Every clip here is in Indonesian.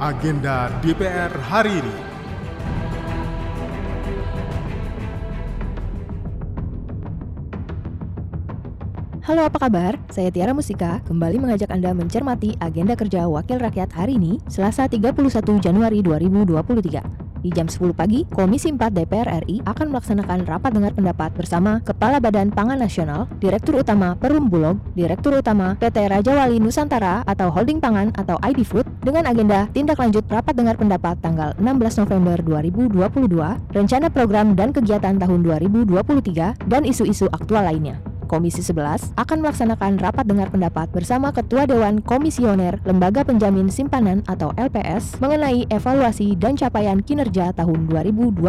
Agenda DPR hari ini. Halo apa kabar? Saya Tiara Musika, kembali mengajak Anda mencermati agenda kerja Wakil Rakyat hari ini, Selasa 31 Januari 2023. Di jam 10 pagi, Komisi 4 DPR RI akan melaksanakan rapat dengar pendapat bersama Kepala Badan Pangan Nasional, Direktur Utama Perum Bulog, Direktur Utama PT Raja Wali Nusantara atau Holding Pangan atau ID Food dengan agenda tindak lanjut rapat dengar pendapat tanggal 16 November 2022, rencana program dan kegiatan tahun 2023, dan isu-isu aktual lainnya. Komisi 11 akan melaksanakan rapat dengar pendapat bersama Ketua Dewan Komisioner Lembaga Penjamin Simpanan atau LPS mengenai evaluasi dan capaian kinerja tahun 2022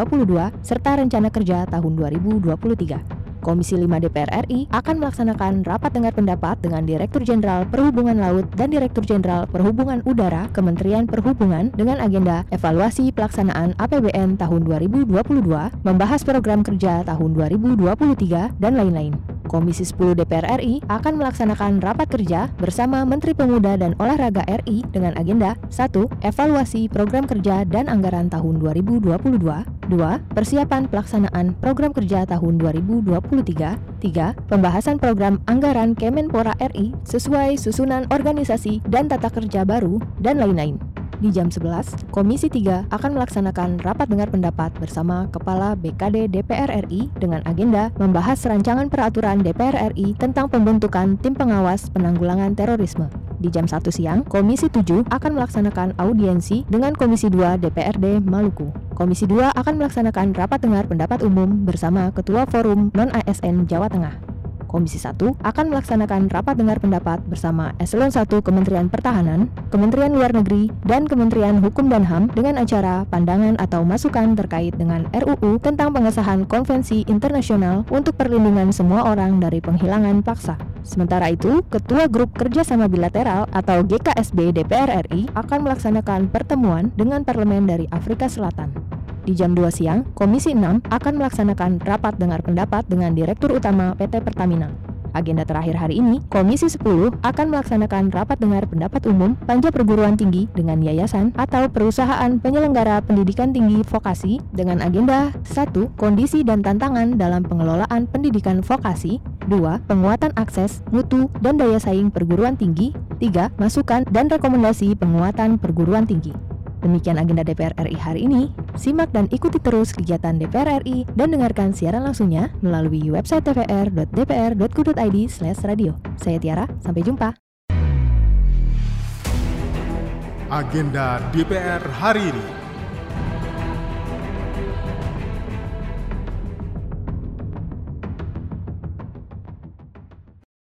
serta rencana kerja tahun 2023. Komisi 5 DPR RI akan melaksanakan rapat dengar pendapat dengan Direktur Jenderal Perhubungan Laut dan Direktur Jenderal Perhubungan Udara Kementerian Perhubungan dengan agenda evaluasi pelaksanaan APBN tahun 2022, membahas program kerja tahun 2023, dan lain-lain. Komisi 10 DPR RI akan melaksanakan rapat kerja bersama Menteri Pemuda dan Olahraga RI dengan agenda 1. Evaluasi program kerja dan anggaran tahun 2022 2. Persiapan pelaksanaan program kerja tahun 2023 3. Pembahasan program anggaran Kemenpora RI sesuai susunan organisasi dan tata kerja baru dan lain-lain di jam 11, Komisi 3 akan melaksanakan rapat dengar pendapat bersama Kepala BKD DPR RI dengan agenda membahas rancangan peraturan DPR RI tentang pembentukan Tim Pengawas Penanggulangan Terorisme. Di jam 1 siang, Komisi 7 akan melaksanakan audiensi dengan Komisi 2 DPRD Maluku. Komisi 2 akan melaksanakan rapat dengar pendapat umum bersama Ketua Forum Non-ASN Jawa Tengah. Komisi 1 akan melaksanakan rapat dengar pendapat bersama Eselon 1 Kementerian Pertahanan, Kementerian Luar Negeri, dan Kementerian Hukum dan HAM dengan acara pandangan atau masukan terkait dengan RUU tentang pengesahan Konvensi Internasional untuk Perlindungan Semua Orang dari Penghilangan Paksa. Sementara itu, Ketua Grup Kerjasama Bilateral atau GKSB DPR RI akan melaksanakan pertemuan dengan parlemen dari Afrika Selatan. Di jam 2 siang, Komisi 6 akan melaksanakan rapat dengar pendapat dengan Direktur Utama PT Pertamina. Agenda terakhir hari ini, Komisi 10 akan melaksanakan rapat dengar pendapat umum panja perguruan tinggi dengan yayasan atau perusahaan penyelenggara pendidikan tinggi vokasi dengan agenda 1. Kondisi dan tantangan dalam pengelolaan pendidikan vokasi 2. Penguatan akses, mutu, dan daya saing perguruan tinggi 3. Masukan dan rekomendasi penguatan perguruan tinggi Demikian agenda DPR RI hari ini. Simak dan ikuti terus kegiatan DPR RI dan dengarkan siaran langsungnya melalui website tvr.dpr.go.id/radio. Saya Tiara, sampai jumpa. Agenda DPR hari ini.